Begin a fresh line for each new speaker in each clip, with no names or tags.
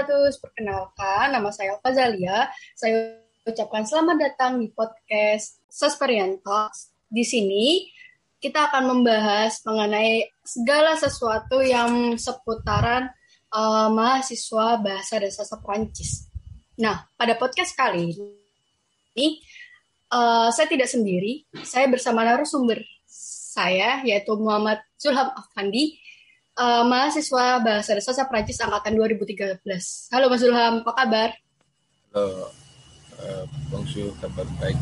wabarakatuh. Perkenalkan, nama saya Fazalia. Saya ucapkan selamat datang di podcast Sosperian Talks. Di sini kita akan membahas mengenai segala sesuatu yang seputaran uh, mahasiswa bahasa dan sastra Prancis. Nah, pada podcast kali ini uh, saya tidak sendiri. Saya bersama narasumber saya yaitu Muhammad Zulham Afandi uh, mahasiswa bahasa sastra Prancis angkatan 2013. Halo Mas Zulham, apa kabar?
Halo, uh, bonjour, kabar baik.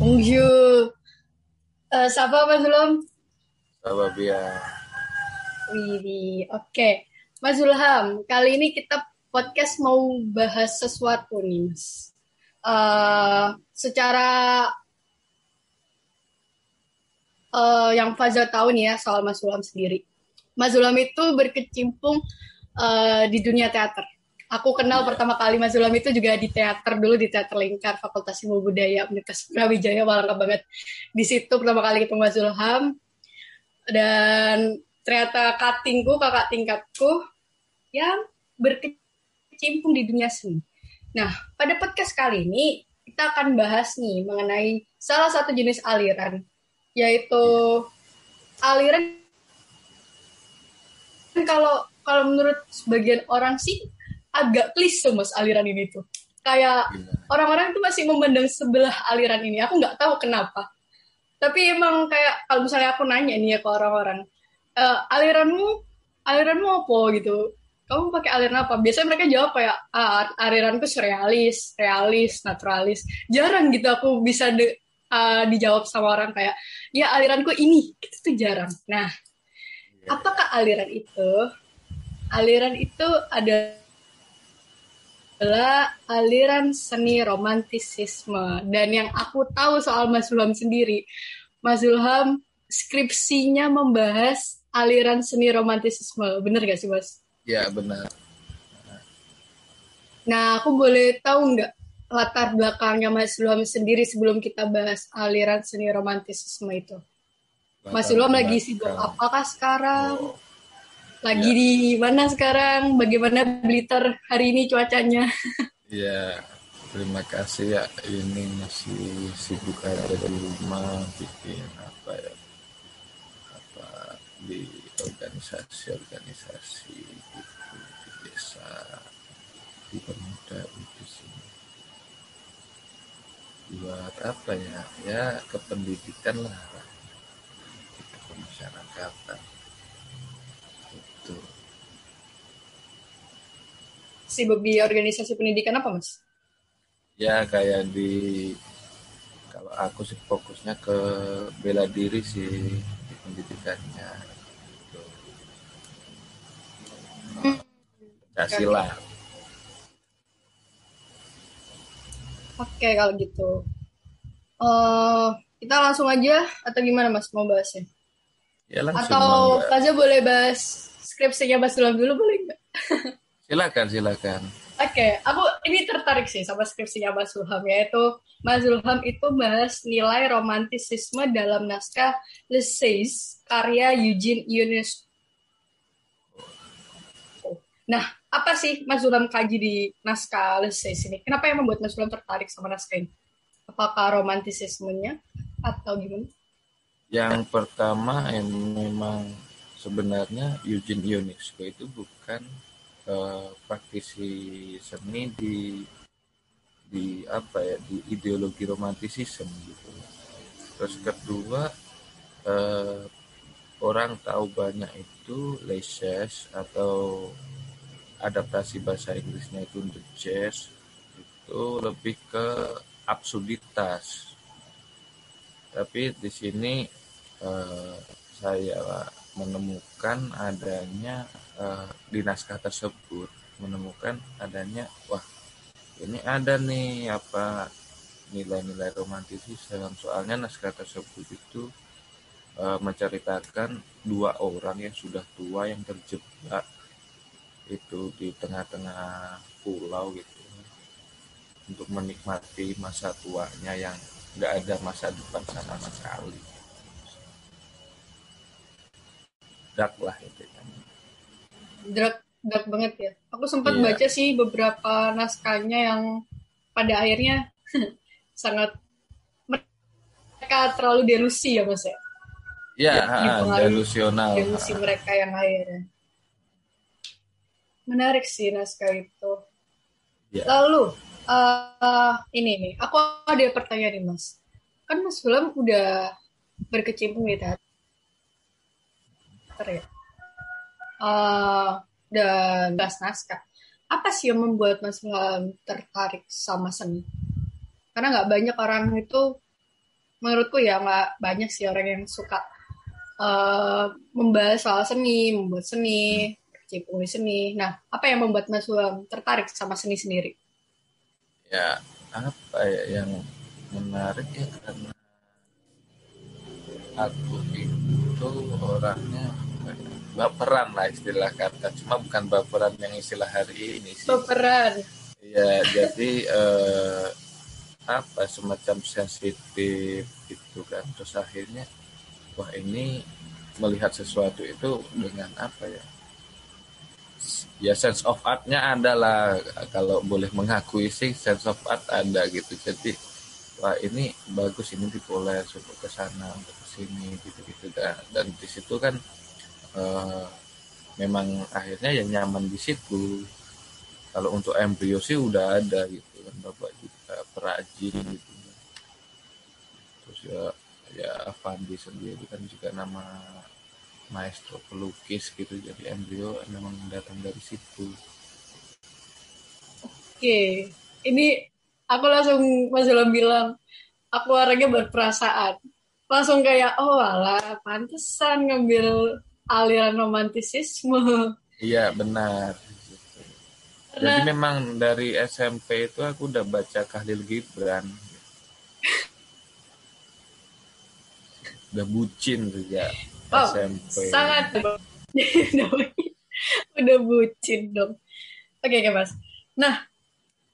Bonjour. Uh, Sapa Mas Zulham?
Sapa Bia.
Wih, oke. Okay. Mas Zulham, kali ini kita podcast mau bahas sesuatu nih, Mas. Uh, secara uh, yang Fazal tahu nih ya soal Mas Zulham sendiri. Mas Zulham itu berkecimpung uh, di dunia teater. Aku kenal pertama kali Mas Zulham itu juga di teater dulu di Teater Lingkar Fakultas Ilmu Budaya Universitas Brawijaya Walangka banget. Di situ pertama kali ketemu Mas Zulham dan ternyata katingku kakak tingkatku yang berkecimpung di dunia seni. Nah, pada podcast kali ini kita akan bahas nih mengenai salah satu jenis aliran yaitu aliran kalau kalau menurut sebagian orang sih agak klise mas aliran ini tuh. Kayak iya. orang-orang tuh masih memandang sebelah aliran ini. Aku nggak tahu kenapa. Tapi emang kayak kalau misalnya aku nanya nih ya ke orang-orang e, aliranmu aliranmu apa? gitu. Kamu pakai aliran apa? Biasanya mereka jawab kayak ah, aliranku surrealis realis naturalis. Jarang gitu aku bisa de, uh, dijawab sama orang kayak ya aliranku ini. Itu tuh jarang. Nah. Apakah aliran itu aliran itu adalah aliran seni romantisisme dan yang aku tahu soal Mas Zulham sendiri Mas Zulham skripsinya membahas aliran seni romantisisme bener gak sih Mas?
Ya benar.
Nah aku boleh tahu nggak latar belakangnya Mas Zulham sendiri sebelum kita bahas aliran seni romantisisme itu? Latar Mas Zulham lagi sibuk apakah sekarang? Oh lagi ya. di mana sekarang? Bagaimana Blitar hari ini cuacanya?
Iya, terima kasih ya. Ini masih sibuk ada di rumah, bikin apa ya? Apa di organisasi-organisasi gitu, di desa, di pemuda di sini. Buat apa ya? Ya kependidikan lah, ke masyarakatan
sibuk di organisasi pendidikan apa mas?
Ya kayak di kalau aku sih fokusnya ke bela diri sih di pendidikannya. Hmm. Pancasila.
Oke kalau gitu. Uh, kita langsung aja atau gimana mas mau bahasnya?
Ya langsung.
Atau aja boleh bahas skripsinya Mas Dulam dulu boleh nggak?
Silakan, silakan.
Oke, okay, aku ini tertarik sih sama skripsinya Mas Zulham yaitu Mas Zulham itu bahas nilai romantisisme dalam naskah Lesays karya Eugene Ionesco. Nah, apa sih Mas Zulham kaji di naskah Lesays ini? Kenapa yang membuat Mas Zulham tertarik sama naskah ini? Apakah romantisismenya atau gimana?
Yang pertama yang memang sebenarnya Eugene Ionesco itu bukan uh, praktisi seni di di apa ya di ideologi romantisisme gitu. Terus kedua uh, orang tahu banyak itu leses atau adaptasi bahasa Inggrisnya itu untuk jazz itu lebih ke absurditas. Tapi di sini uh, saya menemukan adanya uh, di naskah tersebut menemukan adanya wah ini ada nih apa nilai-nilai romantisisme soalnya naskah tersebut itu uh, menceritakan dua orang yang sudah tua yang terjebak itu di tengah-tengah pulau gitu untuk menikmati masa tuanya yang nggak ada masa depan sama sekali dark lah itu
dark dark banget ya. Aku sempat
Iya.
baca sih beberapa naskahnya yang pada akhirnya sangat mereka terlalu delusi ya mas ya.
Ya,
Ya, dipengaruhi
delusional.
Delusi mereka yang akhirnya. Menarik sih naskah itu.
Ya.
Lalu eh, ini nih, aku ada pertanyaan nih mas. Kan mas Hulam udah berkecimpung di teater ya. Eh, dan bahas naskah. Apa sih yang membuat mas Hulam tertarik sama seni? Karena nggak banyak orang itu, menurutku ya nggak banyak sih orang yang suka eh, membahas soal seni, membuat seni, di seni. Nah, apa yang membuat Mas Hulam tertarik sama seni sendiri?
ya apa ya yang menarik ya karena aku itu orangnya ya, baperan lah istilah kata. Cuma bukan baperan yang istilah hari ini sih.
Baperan.
ya jadi eh, apa semacam sensitif gitu kan. Terus akhirnya wah ini melihat sesuatu itu dengan apa ya? Ya sense of artnya ada lah. Kalau boleh mengakui sih sense of art ada gitu. Jadi wah ini bagus ini dipoles untuk ke sana untuk ke sini gitu gitu dan, dan di situ kan eh, memang akhirnya ya nyaman di situ. Kalau untuk embrio sih udah ada gitu kan bapak juga perajin gitu. Terus ya ya Avandi sendiri kan juga nama maestro pelukis gitu jadi embrio memang datang dari situ.
Oke, ini aku langsung Mas Hulam bilang, aku orangnya berperasaan. Langsung kayak, oh alah, pantesan ngambil aliran romantisisme.
iya benar gitu. jadi
Karena
memang dari SMP itu aku udah baca Kahlil Gibran udah bucin sejak
Wow,
SMP
sangat udah bucin dong. Oke, oke mas. Nah,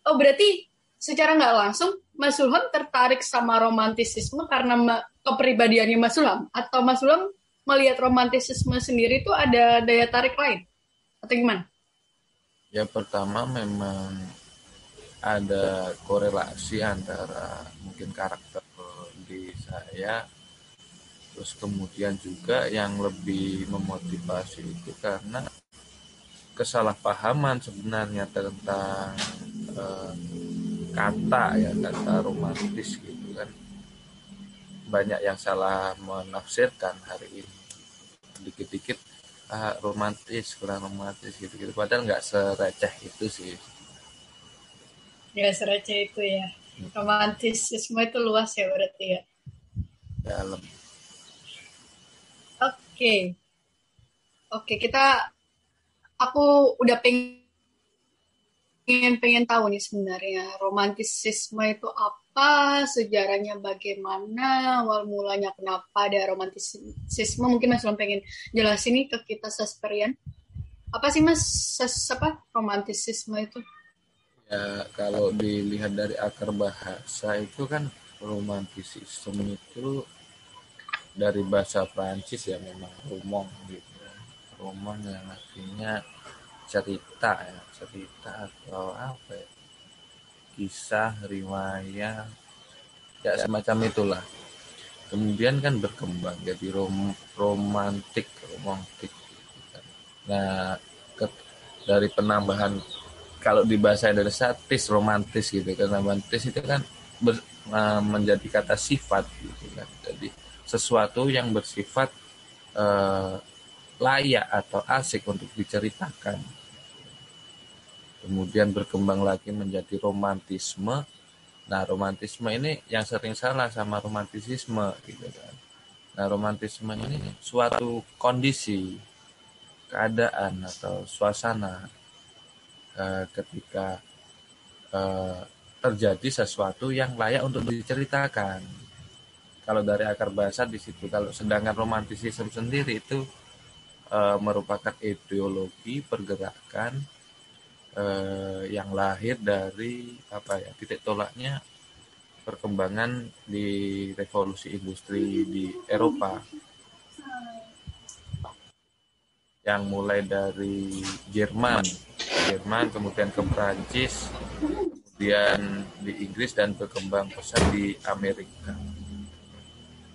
oh berarti secara nggak langsung Mas Sulham tertarik sama romantisisme karena kepribadiannya Mas Sulham atau Mas Sulham melihat romantisisme sendiri itu ada daya tarik lain? Atau gimana?
Ya pertama memang ada korelasi antara mungkin karakter di saya terus kemudian juga yang lebih memotivasi itu karena kesalahpahaman sebenarnya tentang eh, kata ya kata romantis gitu kan. Banyak yang salah menafsirkan hari ini dikit-dikit ah, romantis kurang romantis gitu-gitu padahal nggak sereceh itu sih
Ya serece itu ya. Romantisisme itu luas ya berarti ya.
dalam
Oke. Oke, kita aku udah pengen pengen tahu nih sebenarnya romantisisme itu apa, sejarahnya bagaimana, awal mulanya kenapa ada romantisisme. Mungkin Mas belum pengen jelasin nih ke kita sesperian. Apa sih Mas ses, apa romantisisme itu?
ya kalau dilihat dari akar bahasa itu kan romantisisme itu dari bahasa Prancis ya memang romong gitu romong yang artinya cerita ya cerita atau apa ya kisah riwayat ya semacam itulah. Kemudian kan berkembang jadi rom romantik romantik. Nah ke- dari penambahan kalau di bahasa Indonesia tis romantis gitu kan. Romantis itu kan menjadi kata sifat gitu kan. Jadi sesuatu yang bersifat eh, layak atau asik untuk diceritakan kemudian berkembang lagi menjadi romantisme nah romantisme ini yang sering salah sama romantisisme gitu kan nah romantisme ini suatu kondisi keadaan atau suasana eh, ketika eh, terjadi sesuatu yang layak untuk diceritakan. Kalau dari akar bahasa di situ, kalau sedangkan romantisisme sendiri itu eh, merupakan ideologi pergerakan eh, yang lahir dari apa ya titik tolaknya perkembangan di revolusi industri di Eropa yang mulai dari Jerman, Jerman kemudian ke Prancis, kemudian di Inggris dan berkembang pesat di Amerika.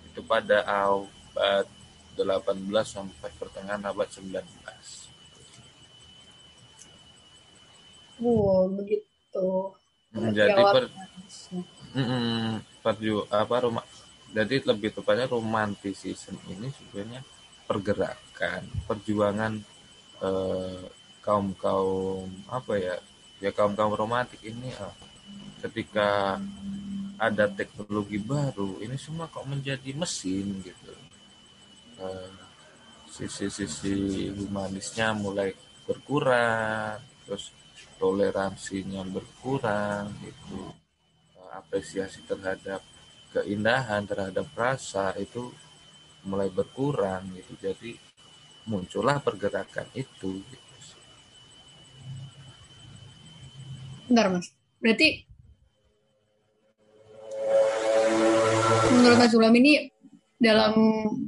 Itu pada abad 18 sampai pertengahan abad 19.
Wow, begitu.
Menjadi per, mm, perju apa rumah jadi lebih tepatnya romantisisme ini sebenarnya pergerakan perjuangan eh, kaum kaum apa ya ya kaum kaum romantik ini eh, ketika ada teknologi baru ini semua kok menjadi mesin gitu eh, sisi-sisi humanisnya mulai berkurang terus toleransinya berkurang gitu apresiasi terhadap keindahan terhadap rasa itu mulai berkurang gitu. Jadi muncullah pergerakan itu gitu.
Bentar mas. Berarti menurut Mas Zulam ini dalam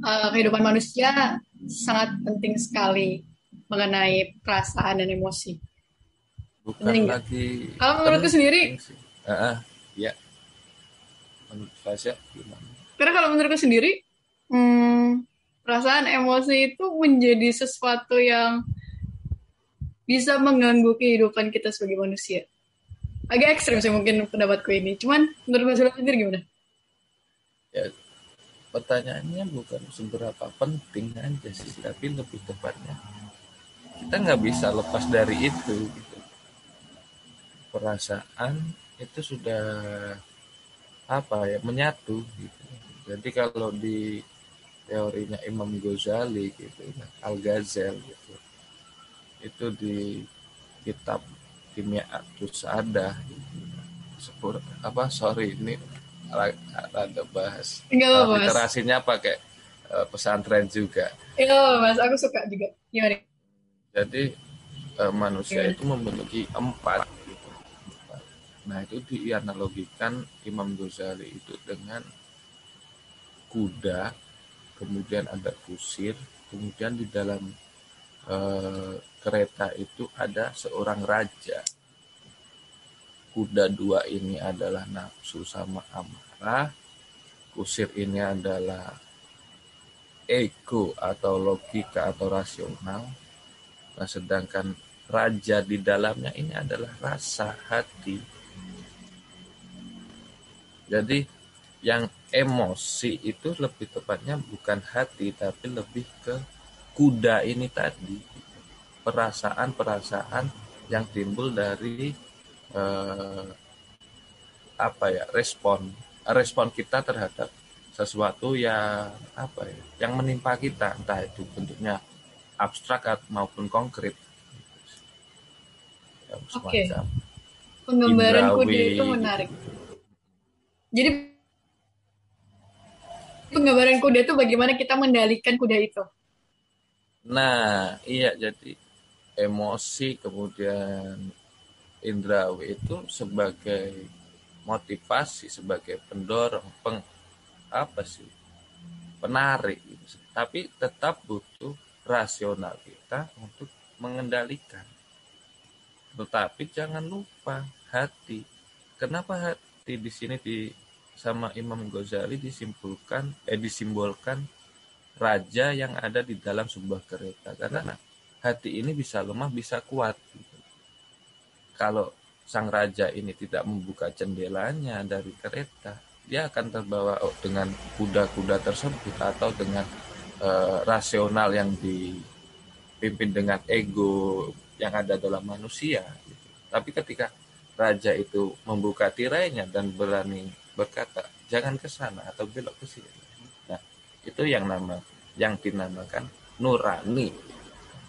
uh, kehidupan manusia sangat penting sekali mengenai perasaan dan emosi
bukan lagi
kalau menurutku sendiri
uh, uh, ya menurut saya gimana?
Karena kalau menurutku sendiri hmm, perasaan emosi itu menjadi sesuatu yang bisa mengganggu kehidupan kita sebagai manusia. Agak ekstrim sih mungkin pendapatku ini. Cuman menurut Mas sendiri gimana?
Ya pertanyaannya bukan seberapa penting aja sih tapi lebih tepatnya kita nggak bisa lepas dari itu gitu perasaan itu sudah apa ya menyatu gitu. Jadi kalau di teorinya Imam Ghazali gitu, Al Ghazal gitu, itu di kitab kimia Atus ada gitu. Sepur, apa sorry ini ada bahas
Enggak
literasinya pakai uh, pesantren juga.
Iya mas, aku suka juga. Gimana?
Jadi uh, manusia itu memiliki empat Nah itu dianalogikan Imam Ghazali itu dengan kuda, kemudian ada kusir, kemudian di dalam e, kereta itu ada seorang raja. Kuda dua ini adalah nafsu sama amarah, kusir ini adalah ego atau logika atau rasional. Nah, sedangkan raja di dalamnya ini adalah rasa hati jadi yang emosi itu lebih tepatnya bukan hati tapi lebih ke kuda ini tadi. Perasaan-perasaan yang timbul dari eh, apa ya respon respon kita terhadap sesuatu yang apa ya yang menimpa kita entah itu bentuknya abstrak maupun konkret.
Oke. Okay. Penggambaran kuda itu menarik. Gitu jadi penggambaran kuda itu bagaimana kita mendalikan kuda itu?
Nah, iya jadi emosi kemudian indrawi itu sebagai motivasi, sebagai pendorong, peng apa sih? penarik gitu. Tapi tetap butuh rasional kita untuk mengendalikan. Tetapi jangan lupa hati. Kenapa hati di sini di sama Imam Ghazali disimpulkan eh disimbolkan raja yang ada di dalam sebuah kereta. Karena hati ini bisa lemah bisa kuat. Kalau sang raja ini tidak membuka jendelanya dari kereta dia akan terbawa dengan kuda-kuda tersebut atau dengan uh, rasional yang dipimpin dengan ego yang ada dalam manusia. Tapi ketika raja itu membuka tirainya dan berani berkata jangan ke sana atau belok ke sini. Nah, itu yang nama yang dinamakan nurani.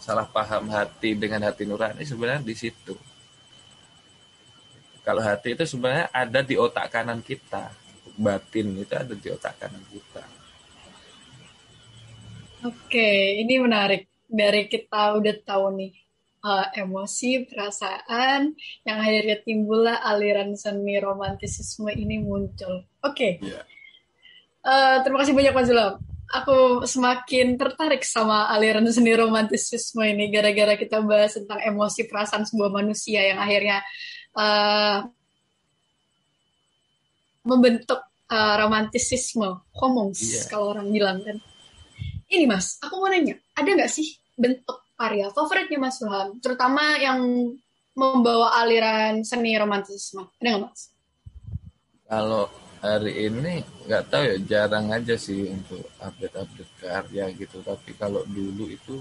Salah paham hati dengan hati nurani sebenarnya di situ. Kalau hati itu sebenarnya ada di otak kanan kita. Batin itu ada di otak kanan kita.
Oke, ini menarik. Dari kita udah tahu nih uh, emosi, perasaan, yang akhirnya timbullah aliran seni romantisisme ini muncul. Oke. Okay. Iya. Yeah. Uh, terima kasih banyak Mas Zulam. aku semakin tertarik sama aliran seni romantisisme ini gara-gara kita bahas tentang emosi perasaan sebuah manusia yang akhirnya uh, membentuk uh, romantisisme, homos yeah. kalau orang bilang kan. Ini mas, aku mau nanya, ada nggak sih bentuk karya favoritnya Mas Ilham, terutama yang membawa aliran seni romantisisme, ada nggak Mas?
Kalau hari ini nggak tahu ya jarang aja sih untuk update-update karya gitu. Tapi kalau dulu itu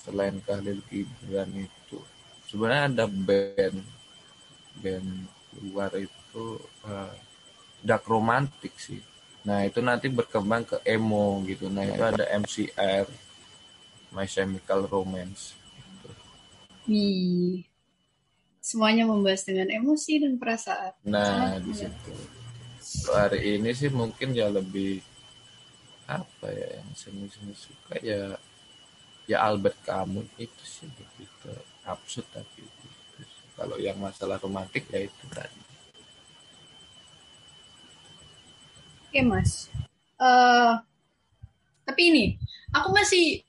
selain Khalil Gibran itu sebenarnya ada band band luar itu uh, dark romantik sih. Nah itu nanti berkembang ke emo gitu. Nah itu ada MCR My Chemical Romance. Gitu.
Wih, semuanya membahas dengan emosi dan perasaan.
Nah di situ. Hari ini sih mungkin ya lebih apa ya yang seni-seni suka ya ya Albert Camus itu sih lebih ke absurd tapi itu. kalau yang masalah romantik ya itu tadi.
Oke mas. Uh, tapi ini aku masih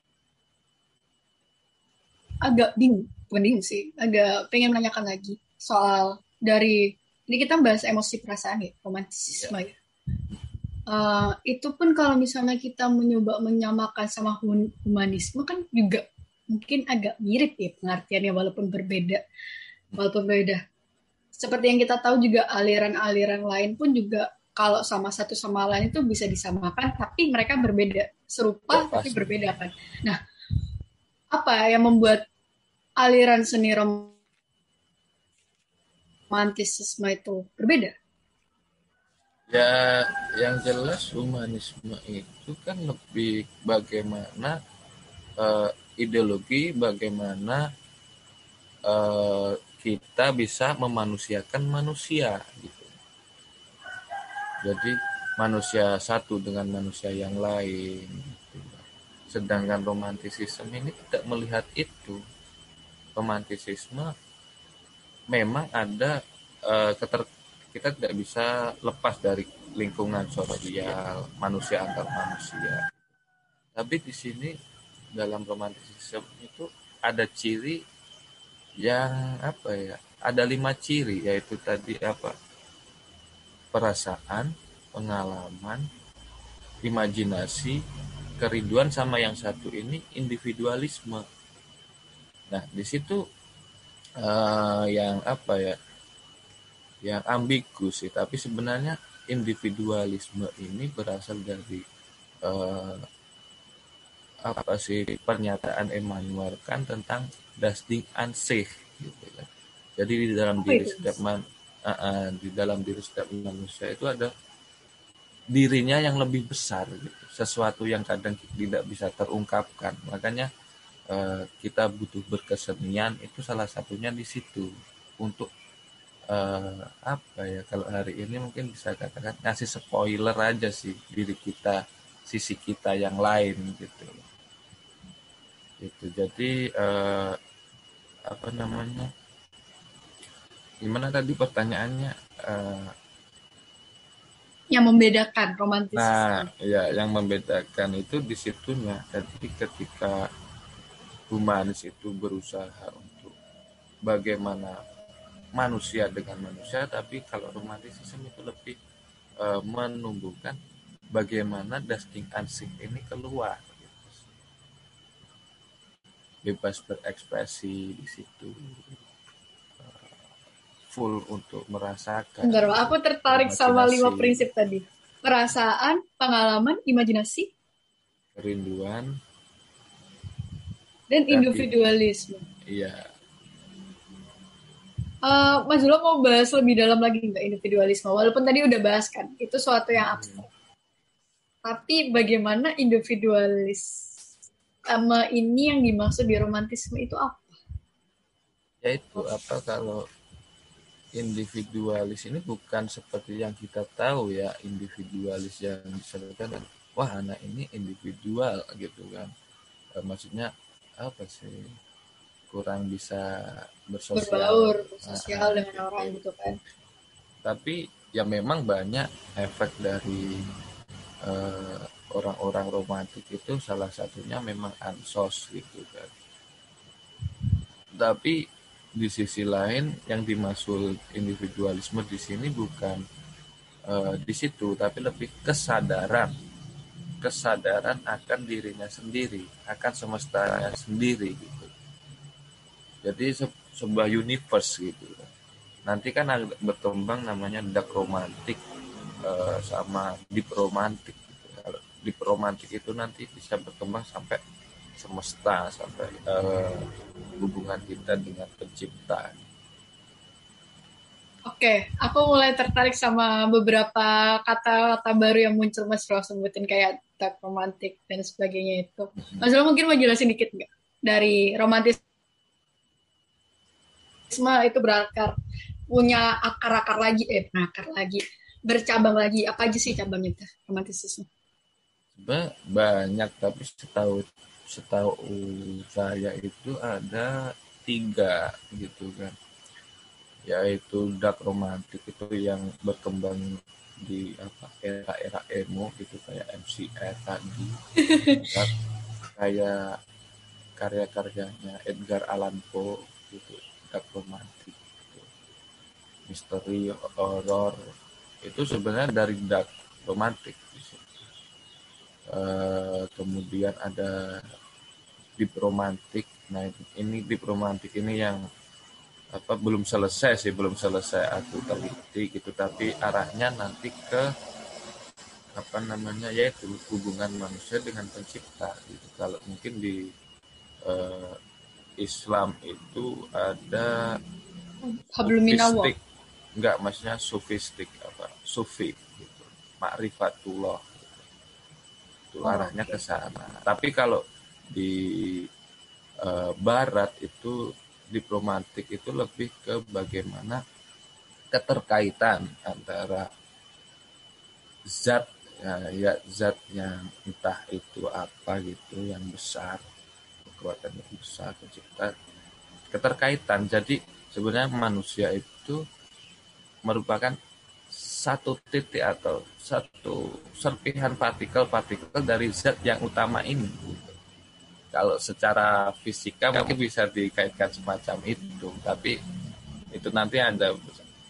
agak bingung bingung sih agak pengen menanyakan lagi soal dari ini kita bahas emosi perasaan ya, romantisisme yeah. ya. Uh, itu pun kalau misalnya kita mencoba menyamakan sama humanisme kan juga mungkin agak mirip ya pengertiannya walaupun berbeda walaupun beda seperti yang kita tahu juga aliran-aliran lain pun juga kalau sama satu sama lain itu bisa disamakan tapi mereka berbeda serupa tapi berbeda kan nah apa yang membuat aliran seni rom romantisisme itu berbeda?
Ya, yang jelas humanisme itu kan lebih bagaimana uh, ideologi, bagaimana uh, kita bisa memanusiakan manusia gitu. Jadi manusia satu dengan manusia yang lain. Sedangkan romantisisme ini tidak melihat itu. Romantisisme memang ada uh, keter kita tidak bisa lepas dari lingkungan sosial manusia antar manusia. Tapi di sini dalam romantisisme itu ada ciri yang apa ya? Ada lima ciri yaitu tadi apa? Perasaan, pengalaman, imajinasi, kerinduan sama yang satu ini individualisme. Nah, di situ uh, yang apa ya yang ambigu sih tapi sebenarnya individualisme ini berasal dari uh, apa sih pernyataan Emmanuel kan tentang das Ding an sich gitu kan. Jadi di dalam diri setiap man uh, uh, di dalam diri setiap manusia itu ada dirinya yang lebih besar gitu sesuatu yang kadang tidak bisa terungkapkan. Makanya Eh, kita butuh berkesenian itu salah satunya di situ. Untuk uh, apa ya kalau hari ini mungkin bisa katakan ngasih spoiler aja sih diri kita sisi kita yang lain gitu. Itu jadi uh, apa namanya? Gimana tadi pertanyaannya? Uh,
yang membedakan romantis
nah ya yang membedakan itu di situnya jadi ketika humanis itu berusaha untuk bagaimana manusia dengan manusia tapi kalau romantisisme itu lebih e, menumbuhkan bagaimana dusting ansing ini keluar gitu. bebas berekspresi di situ full untuk merasakan
Bentar, aku tertarik sama lima prinsip tadi perasaan pengalaman imajinasi
kerinduan
dan individualisme.
Iya.
Uh, Mas Zulo mau bahas lebih dalam lagi nggak individualisme? Walaupun tadi udah bahas kan, itu suatu yang abstrak. Hmm. Tapi bagaimana individualis sama ini yang dimaksud di romantisme itu apa?
Ya itu apa kalau individualis ini bukan seperti yang kita tahu ya individualis yang disebutkan wah anak ini individual gitu kan. Eh, maksudnya apa sih? Kurang bisa bersosial.
Berbaur sosial uh, dengan orang gitu kan.
Tapi ya memang banyak efek dari uh, orang-orang romantis itu salah satunya memang ansos gitu kan. Tapi di sisi lain yang dimaksud individualisme di sini bukan uh, di situ tapi lebih kesadaran. Kesadaran akan dirinya sendiri akan semestanya sendiri gitu. Jadi se sebuah universe gitu. Nanti kan ada berkembang namanya dark romantik uh, sama deep romantik gitu. deep romantik itu nanti bisa berkembang sampai semesta sampai uh, hubungan kita dengan pencipta.
Oke, aku mulai tertarik sama beberapa kata-kata baru yang muncul Mas Roh sebutin kayak dark romantik dan sebagainya itu. Hmm. Mas Roh mungkin mau jelasin dikit nggak dari romantisme itu berakar punya akar-akar lagi eh akar lagi bercabang lagi apa aja sih cabangnya romantisisme?
Banyak tapi setahu setahu saya itu ada tiga gitu kan yaitu dark romantik itu yang berkembang di apa era-era emo gitu kayak MCR tadi kayak karya-karyanya Edgar Allan Poe gitu dark romantik gitu. misteri horror itu sebenarnya dari dark romantik Uh, kemudian ada deep romantik. Nah ini deep romantik ini yang apa belum selesai sih belum selesai aku teliti gitu. Tapi arahnya nanti ke apa namanya yaitu hubungan manusia dengan pencipta gitu. Kalau mungkin di uh, Islam itu ada
sufistik.
Enggak maksudnya sufistik apa sufi gitu. Makrifatullah. Itu arahnya ke sana. Tapi kalau di uh, barat itu diplomatik itu lebih ke bagaimana keterkaitan antara zat ya, ya zat yang entah itu apa gitu yang besar kekuatan yang besar pencipta keterkaitan. Jadi sebenarnya manusia itu merupakan satu titik atau satu serpihan partikel-partikel dari zat yang utama ini. Kalau secara fisika mungkin bisa dikaitkan semacam itu tapi itu nanti ada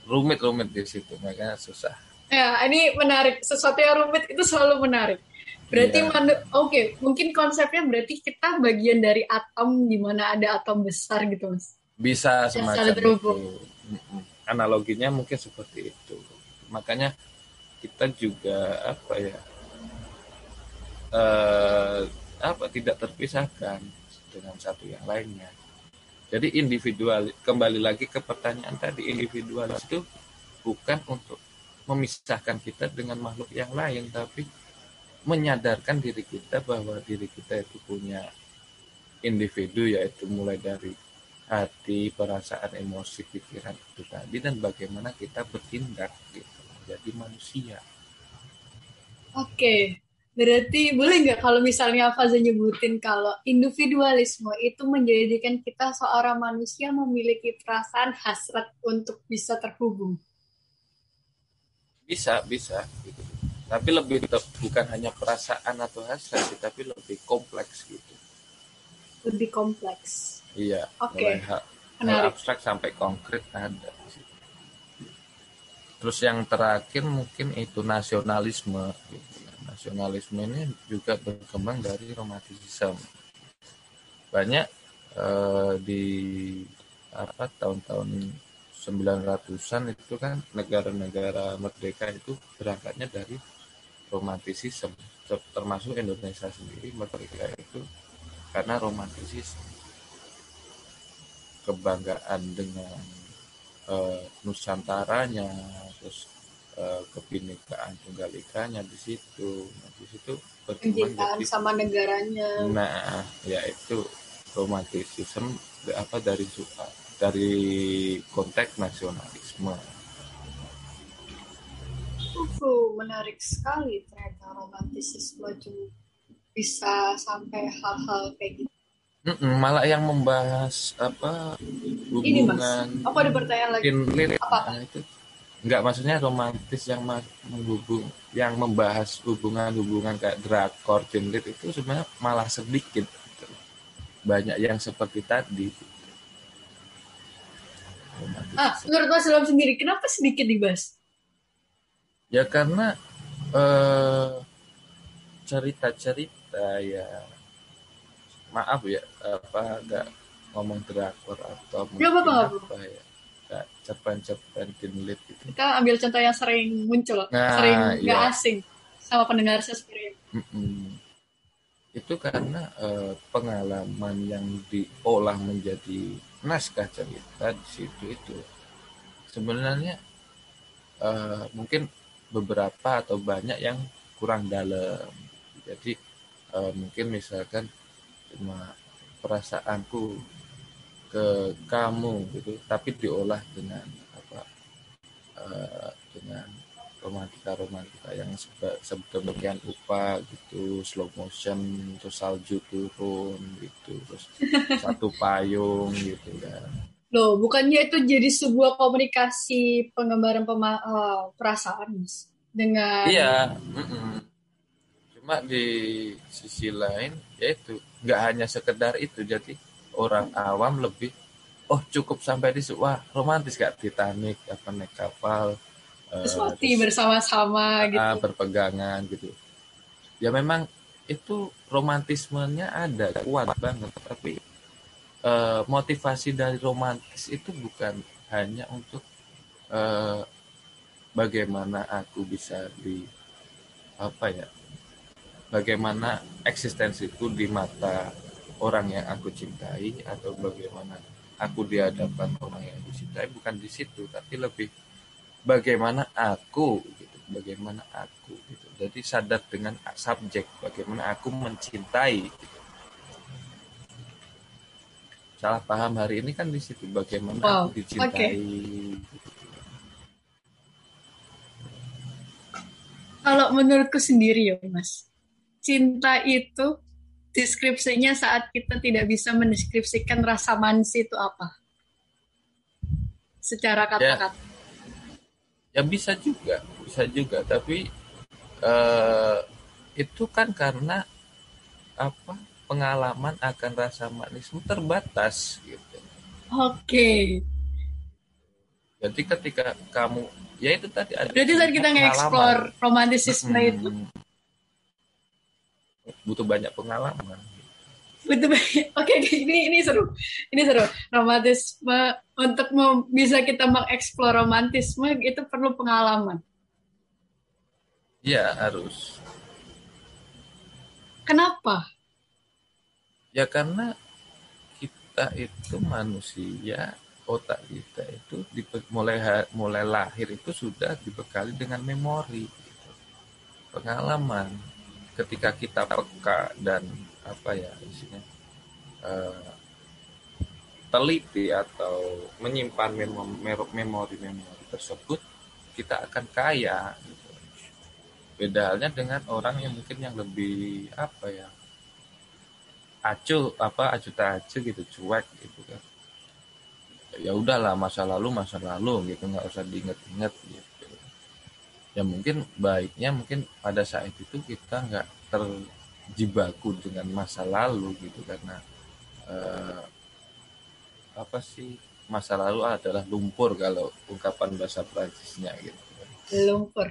rumit-rumit di situ makanya susah.
Ya ini menarik. Sesuatu yang rumit itu selalu menarik. Berarti yeah. oke okay, mungkin konsepnya berarti kita bagian dari atom di mana ada atom besar gitu mas?
Bisa semacam itu. Analoginya mungkin seperti itu makanya kita juga apa ya uh, apa tidak terpisahkan dengan satu yang lainnya. Jadi individual kembali lagi ke pertanyaan tadi individual itu bukan untuk memisahkan kita dengan makhluk yang lain tapi menyadarkan diri kita bahwa diri kita itu punya individu yaitu mulai dari hati, perasaan, emosi, pikiran itu tadi dan bagaimana kita bertindak gitu menjadi manusia.
Oke, Berarti boleh nggak kalau misalnya Faza nyebutin kalau individualisme itu menjadikan kita seorang manusia memiliki perasaan hasrat untuk bisa terhubung?
Bisa, bisa. Gitu. Tapi lebih bukan hanya perasaan atau hasrat sih, tapi lebih kompleks gitu.
Lebih kompleks.
Iya. Oke. Okay. Hal, hal abstrak sampai konkret ada. Terus yang terakhir mungkin itu nasionalisme. Nasionalisme ini juga berkembang dari romantisisme. Banyak eh, di apa tahun-tahun 900-an itu kan negara-negara merdeka itu berangkatnya dari romantisisme termasuk Indonesia sendiri merdeka itu karena romantisisme kebanggaan dengan uh, nusantaranya terus uh, kebinekaan tunggal ikanya di situ. Nah, di situ
berkembang sama negaranya.
Nah ya itu romantisisme apa dari dari konteks nasionalisme.
Uh, menarik sekali ternyata romantisisme itu bisa sampai hal-hal kayak gitu
Mm-mm, malah yang membahas apa hubungan
ini mas. aku ada pertanyaan lagi?
Apa nah, itu. Nggak maksudnya romantis yang menghubung yang membahas hubungan-hubungan kayak drakor genre itu sebenarnya malah sedikit gitu. banyak yang seperti tadi
ah menurut Mas Ilham sendiri kenapa sedikit dibahas
ya karena eh, cerita-cerita ya maaf ya apa agak ngomong drakor atau
mungkin ya, apa, apa ya
kayak cerpen-cerpen kinlit gitu.
Kita ambil contoh yang sering muncul, nah, sering nggak iya. asing sama pendengar. Mm -mm.
Itu karena uh, pengalaman yang diolah menjadi naskah cerita di situ itu sebenarnya uh, mungkin beberapa atau banyak yang kurang dalam. Jadi uh, mungkin misalkan cuma perasaanku ke kamu gitu tapi diolah dengan apa uh, dengan romantika romantika yang sedemikian rupa gitu slow motion terus salju turun gitu terus satu payung gitu kan
loh bukannya itu jadi sebuah komunikasi penggambaran pema uh, perasaan mas dengan
iya mm -mm. Cuma di sisi lain yaitu nggak hanya sekedar itu jadi orang awam lebih oh cukup sampai di wah romantis gak Titanic apa naik kapal
terus uh, bersama-sama uh, gitu.
berpegangan gitu. Ya memang itu romantismenya ada kuat banget. Tapi uh, motivasi dari romantis itu bukan hanya untuk uh, bagaimana aku bisa di apa ya bagaimana eksistensiku di mata orang yang aku cintai atau bagaimana aku di hadapan orang yang aku cintai bukan di situ tapi lebih bagaimana aku gitu bagaimana aku gitu jadi sadar dengan subjek bagaimana aku mencintai gitu. salah paham hari ini kan di situ bagaimana oh, aku dicintai okay.
kalau menurutku sendiri ya mas cinta itu deskripsinya saat kita tidak bisa mendeskripsikan rasa manis itu apa? Secara ya. kata-kata.
Ya, ya bisa juga, bisa juga. Tapi uh, itu kan karena apa? Pengalaman akan rasa manis itu terbatas gitu.
Oke. Okay.
Jadi ketika kamu ya itu tadi
ada Berarti saat kita nge-explore romantisisme hmm, itu
butuh banyak pengalaman.
Butuh banyak. Oke okay, ini ini seru. Ini seru. Romantisme untuk bisa kita mengeksplor romantisme itu perlu pengalaman.
Iya harus.
Kenapa?
Ya karena kita itu manusia otak kita itu mulai mulai lahir itu sudah dibekali dengan memori. Pengalaman ketika kita peka dan apa ya isinya uh, teliti atau menyimpan memori-memori tersebut kita akan kaya gitu. beda halnya dengan orang yang mungkin yang lebih apa ya acuh apa acuh tak acuh gitu cuek gitu kan ya udahlah masa lalu masa lalu gitu nggak usah diinget-inget gitu ya mungkin baiknya mungkin pada saat itu kita nggak terjibaku dengan masa lalu gitu karena eh, apa sih masa lalu adalah lumpur kalau ungkapan bahasa Prancisnya gitu
lumpur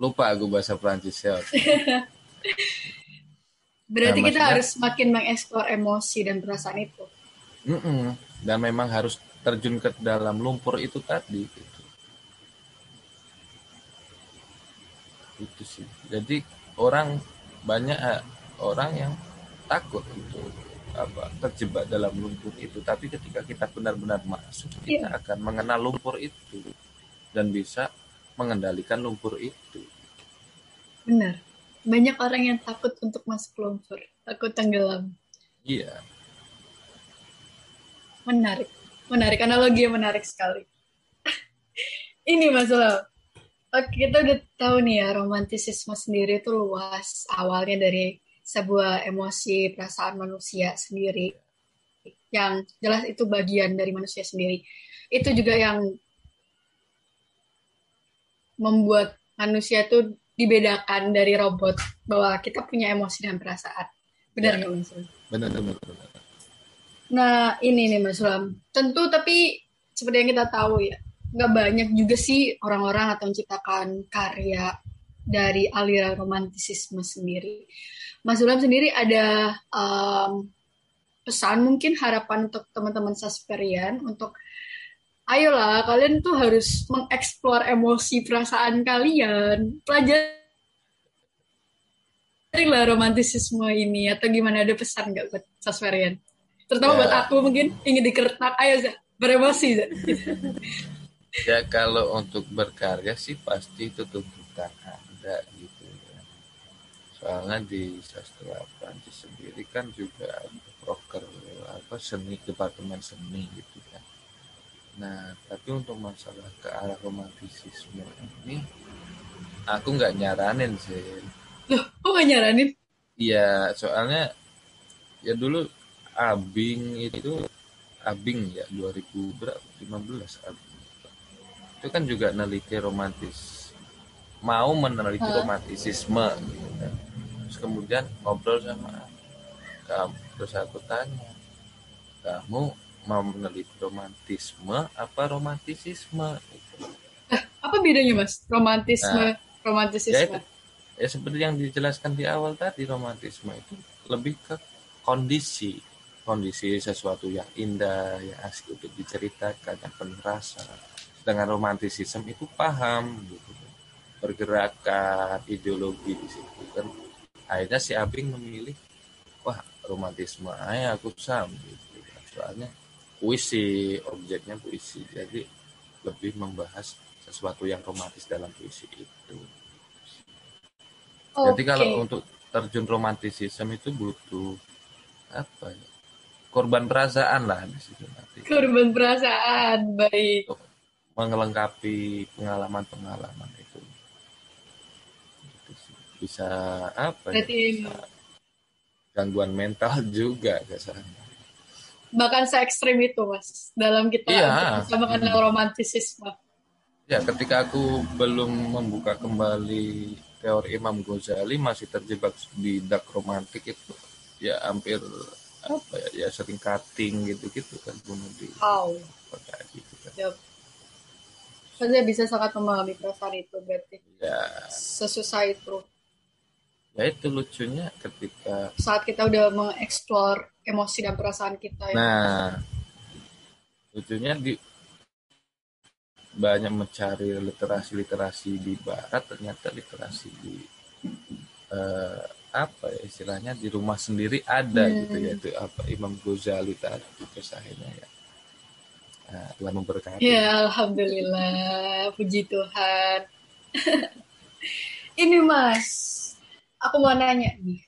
lupa aku bahasa Prancisnya
berarti nah, kita harus makin mengeksplor emosi dan perasaan itu
mm -mm. dan memang harus terjun ke dalam lumpur itu tadi gitu. Itu sih. Jadi orang banyak eh, orang yang takut untuk apa terjebak dalam lumpur itu. Tapi ketika kita benar-benar masuk kita yeah. akan mengenal lumpur itu. Dan bisa mengendalikan lumpur itu.
Benar. Banyak orang yang takut untuk masuk lumpur. Takut tenggelam.
Iya. Yeah.
menarik. Menarik. Analogi yang menarik sekali. Ini masalah Oke, kita udah tahu nih ya romantisisme sendiri itu luas. Awalnya dari sebuah emosi perasaan manusia sendiri yang jelas itu bagian dari manusia sendiri. Itu juga yang membuat manusia itu dibedakan dari robot bahwa kita punya emosi dan perasaan. Benar ya. nggak ya. Mas?
Benar, benar, benar.
Nah ini nih Mas Lam. Tentu tapi seperti yang kita tahu ya, nggak banyak juga sih orang-orang atau menciptakan karya dari aliran romantisisme sendiri. Mas Ulam sendiri ada um, pesan mungkin harapan untuk teman-teman Sasperian untuk ayolah kalian tuh harus mengeksplor emosi perasaan kalian pelajari lah romantisisme ini atau gimana ada pesan nggak buat Sasperian terutama ya. buat aku mungkin ingin dikertak ayo Zah, beremosi Zah.
ya kalau untuk berkarya sih pasti itu tuntutan ada gitu ya. Soalnya di sastra Prancis sendiri kan juga proker apa seni departemen seni gitu kan. Nah tapi untuk masalah ke arah romantisisme ini aku nggak nyaranin sih.
Loh kok nggak nyaranin?
Iya soalnya ya dulu Abing itu Abing ya 2015 Abing itu kan juga neliti romantis mau meneliti huh? romantisisme gitu kan. terus kemudian ngobrol sama kamu terus aku tanya kamu mau meneliti romantisme apa romantisisme gitu.
eh, apa bedanya mas romantisme nah, romantisisme ya, itu,
ya seperti yang dijelaskan di awal tadi romantisme itu lebih ke kondisi kondisi sesuatu yang indah yang asik untuk diceritakan yang penuh rasa dengan romantisisme itu paham gitu pergerakan ideologi di situ kan. Akhirnya si Abing memilih wah romantisme aja aku sam gitu soalnya puisi objeknya puisi. Jadi lebih membahas sesuatu yang romantis dalam puisi itu. Okay. jadi kalau untuk terjun romantisisme itu butuh apa ya? Korban perasaan lah di situ nanti.
Korban perasaan baik
melengkapi pengalaman-pengalaman itu. Bisa apa ya? Bisa gangguan mental juga kesannya.
Bahkan se ekstrim itu mas dalam kita
iya.
bisa mengenal hmm. romantisisme.
Ya ketika aku belum membuka kembali teori Imam Ghazali masih terjebak di dark romantik itu ya hampir apa ya, ya sering cutting gitu-gitu kan bunuh di
oh. gitu kan. Yep saya bisa sangat memahami perasaan itu berarti.
Ya.
Sesusah itu.
Ya itu lucunya ketika
saat kita udah mengeksplor emosi dan perasaan kita.
Ya. Nah, lucunya di banyak mencari literasi-literasi di barat ternyata literasi di uh, apa ya istilahnya di rumah sendiri ada hmm. gitu ya itu apa Imam Ghazali tadi kisahnya ya Nah, Tuhan memberkati.
Ya, alhamdulillah, puji Tuhan. Ini Mas, aku mau nanya nih.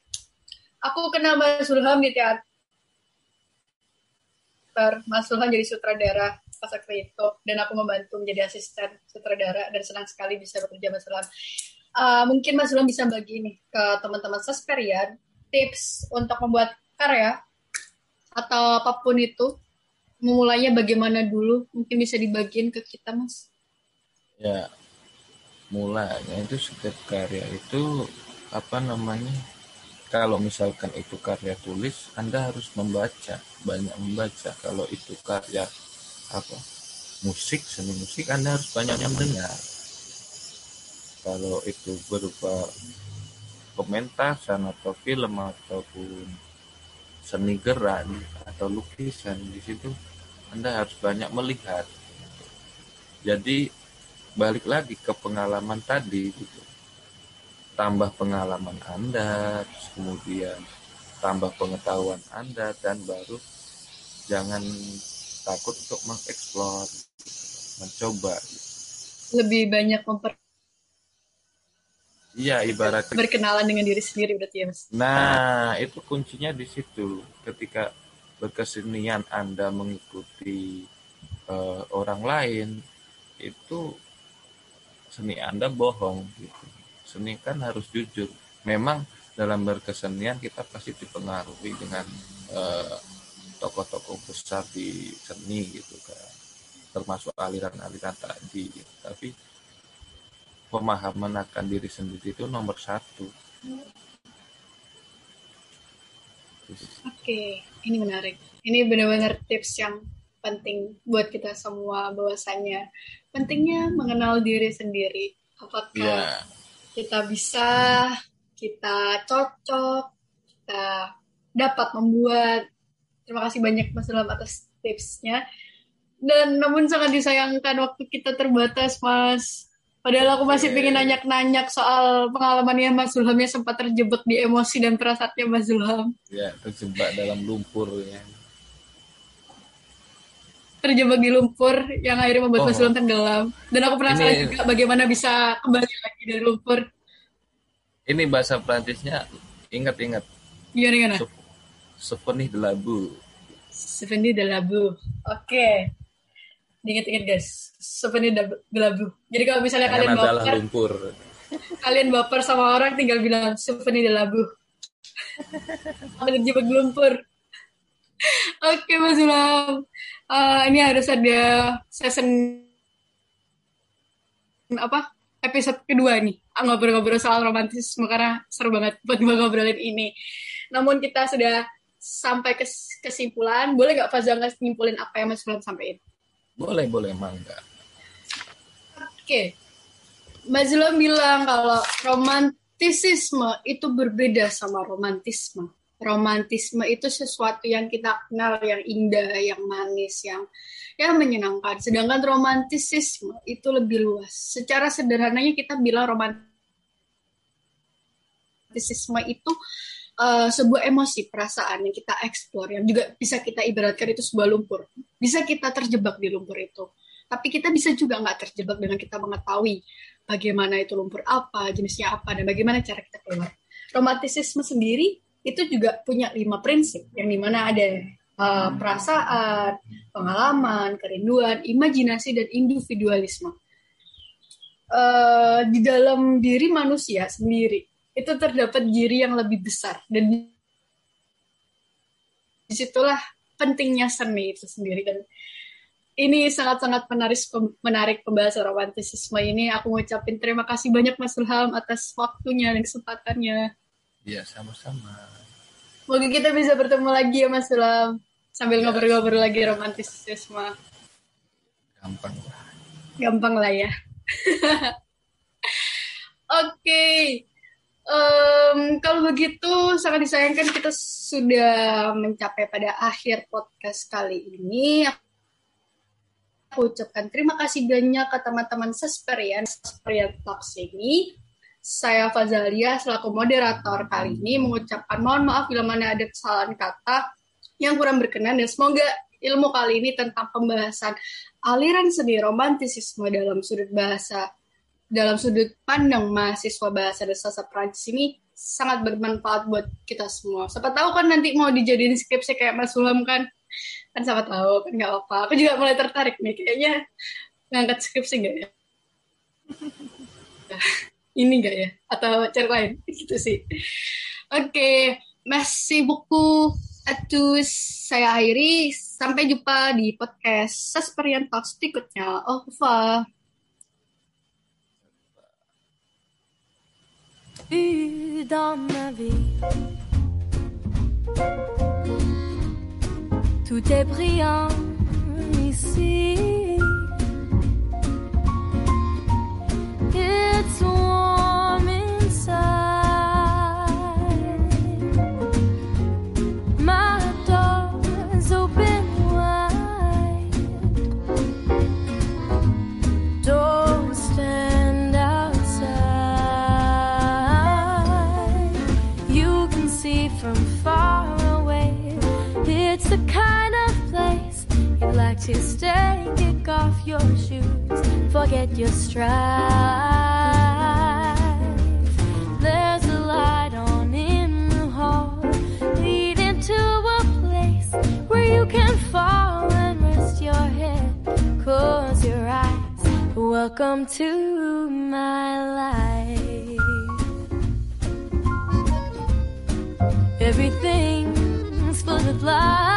Aku kenal Mas Sulham di teater. Mas jadi sutradara pas waktu itu dan aku membantu menjadi asisten sutradara dan senang sekali bisa bekerja Mas. Uh, mungkin Mas Sulham bisa bagi nih ke teman-teman Sasperian tips untuk membuat karya atau apa pun itu memulainya bagaimana dulu? Mungkin bisa dibagiin ke kita, Mas.
Ya, mulanya itu setiap karya itu apa namanya? Kalau misalkan itu karya tulis, Anda harus membaca, banyak membaca. Kalau itu karya apa? Musik, seni musik, Anda harus banyak mendengar. Kalau itu berupa pementasan atau film ataupun seni gerak atau lukisan di situ Anda harus banyak melihat. Jadi balik lagi ke pengalaman tadi gitu. Tambah pengalaman Anda, terus kemudian tambah pengetahuan Anda dan baru jangan takut untuk mengeksplor, mencoba.
Lebih banyak memper
Iya, ibarat
berkenalan dengan diri sendiri berarti ya, Mas.
Nah, itu kuncinya di situ. Ketika berkesenian Anda mengikuti uh, orang lain, itu seni Anda bohong gitu. Seni kan harus jujur. Memang dalam berkesenian kita pasti dipengaruhi dengan uh, tokoh-tokoh besar di seni gitu kan termasuk aliran-aliran tadi tapi pemahaman akan diri sendiri itu nomor satu.
Oke, ini menarik. Ini benar-benar tips yang penting buat kita semua bahwasanya pentingnya mengenal diri sendiri. Apakah yeah. kita bisa, kita cocok, kita dapat membuat. Terima kasih banyak Mas Ilham atas tipsnya. Dan namun sangat disayangkan waktu kita terbatas, Mas. Padahal aku masih yeah. pengen nanya-nanya soal pengalamannya Mas Zulham yang sempat terjebak di emosi dan perasaannya Mas Zulham.
Ya, terjebak dalam lumpur ya.
Terjebak di lumpur yang akhirnya membuat oh. Mas Zulham tenggelam. Dan aku penasaran Ini... juga bagaimana bisa kembali lagi dari lumpur.
Ini bahasa Prancisnya ingat-ingat.
Gimana gimana?
Souvenir de la boue.
Souvenir de la boue. Oke. Okay diinget-inget guys. Souvenir gelabu jadi kalau misalnya kalian baper lumpur. kalian baper sama orang tinggal bilang souvenir gelabu jebak lumpur. Oke mas Ulam. Uh, ini harus ada season apa? Episode kedua nih ngobrol-ngobrol soal romantisme karena seru banget buat ngobrolin ini. Namun kita sudah sampai ke kesimpulan boleh nggak Fazal nggak nyimpulin apa yang Mas Ulam sampaikan
boleh, boleh, mangga.
Oke. Zula bilang kalau romantisisme itu berbeda sama romantisme. Romantisme itu sesuatu yang kita kenal yang indah, yang manis, yang ya menyenangkan. Sedangkan romantisisme itu lebih luas. Secara sederhananya kita bilang romantisisme itu uh, sebuah emosi, perasaan yang kita eksplor, yang juga bisa kita ibaratkan itu sebuah lumpur. Bisa kita terjebak di lumpur itu. Tapi kita bisa juga nggak terjebak dengan kita mengetahui bagaimana itu lumpur apa, jenisnya apa, dan bagaimana cara kita keluar. Romantisisme sendiri itu juga punya lima prinsip, yang di mana ada uh, perasaan, pengalaman, kerinduan, imajinasi, dan individualisme. Uh, di dalam diri manusia sendiri itu terdapat diri yang lebih besar dan di situlah pentingnya seni itu sendiri dan ini sangat-sangat menarik menarik pembahasan romantisisme ini. Aku ngucapin terima kasih banyak Mas Ilham atas waktunya dan kesempatannya.
Iya, sama-sama.
Semoga kita bisa bertemu lagi ya Mas Ilham sambil iya. ngobrol-ngobrol lagi romantisisme.
Gampang lah.
Gampang lah ya. Oke. okay. Um, kalau begitu sangat disayangkan kita sudah mencapai pada akhir podcast kali ini. Aku ucapkan terima kasih banyak ke teman-teman Sesperian, Sesperian Talks ini. Saya Fazalia selaku moderator kali ini mengucapkan mohon maaf bila mana ada kesalahan kata yang kurang berkenan dan semoga ilmu kali ini tentang pembahasan aliran seni romantisisme dalam sudut bahasa dalam sudut pandang mahasiswa bahasa dan sastra Prancis ini sangat bermanfaat buat kita semua. Siapa tahu kan nanti mau dijadiin skripsi kayak Mas Sulam kan. Kan siapa tahu kan nggak apa. Aku juga mulai tertarik nih kayaknya ngangkat skripsi nggak ya? ini nggak ya? Atau cari lain? Gitu sih. Oke, okay. masih buku Atus saya akhiri. Sampai jumpa di podcast Sesperian Talks berikutnya. Au revoir. Eu dans ma vie. Tout est brillant ici. To stay, kick off your shoes, forget your strife. There's a light on in the hall, leading to a place where you can fall and rest your head, close your eyes. Welcome to my life. Everything's full of life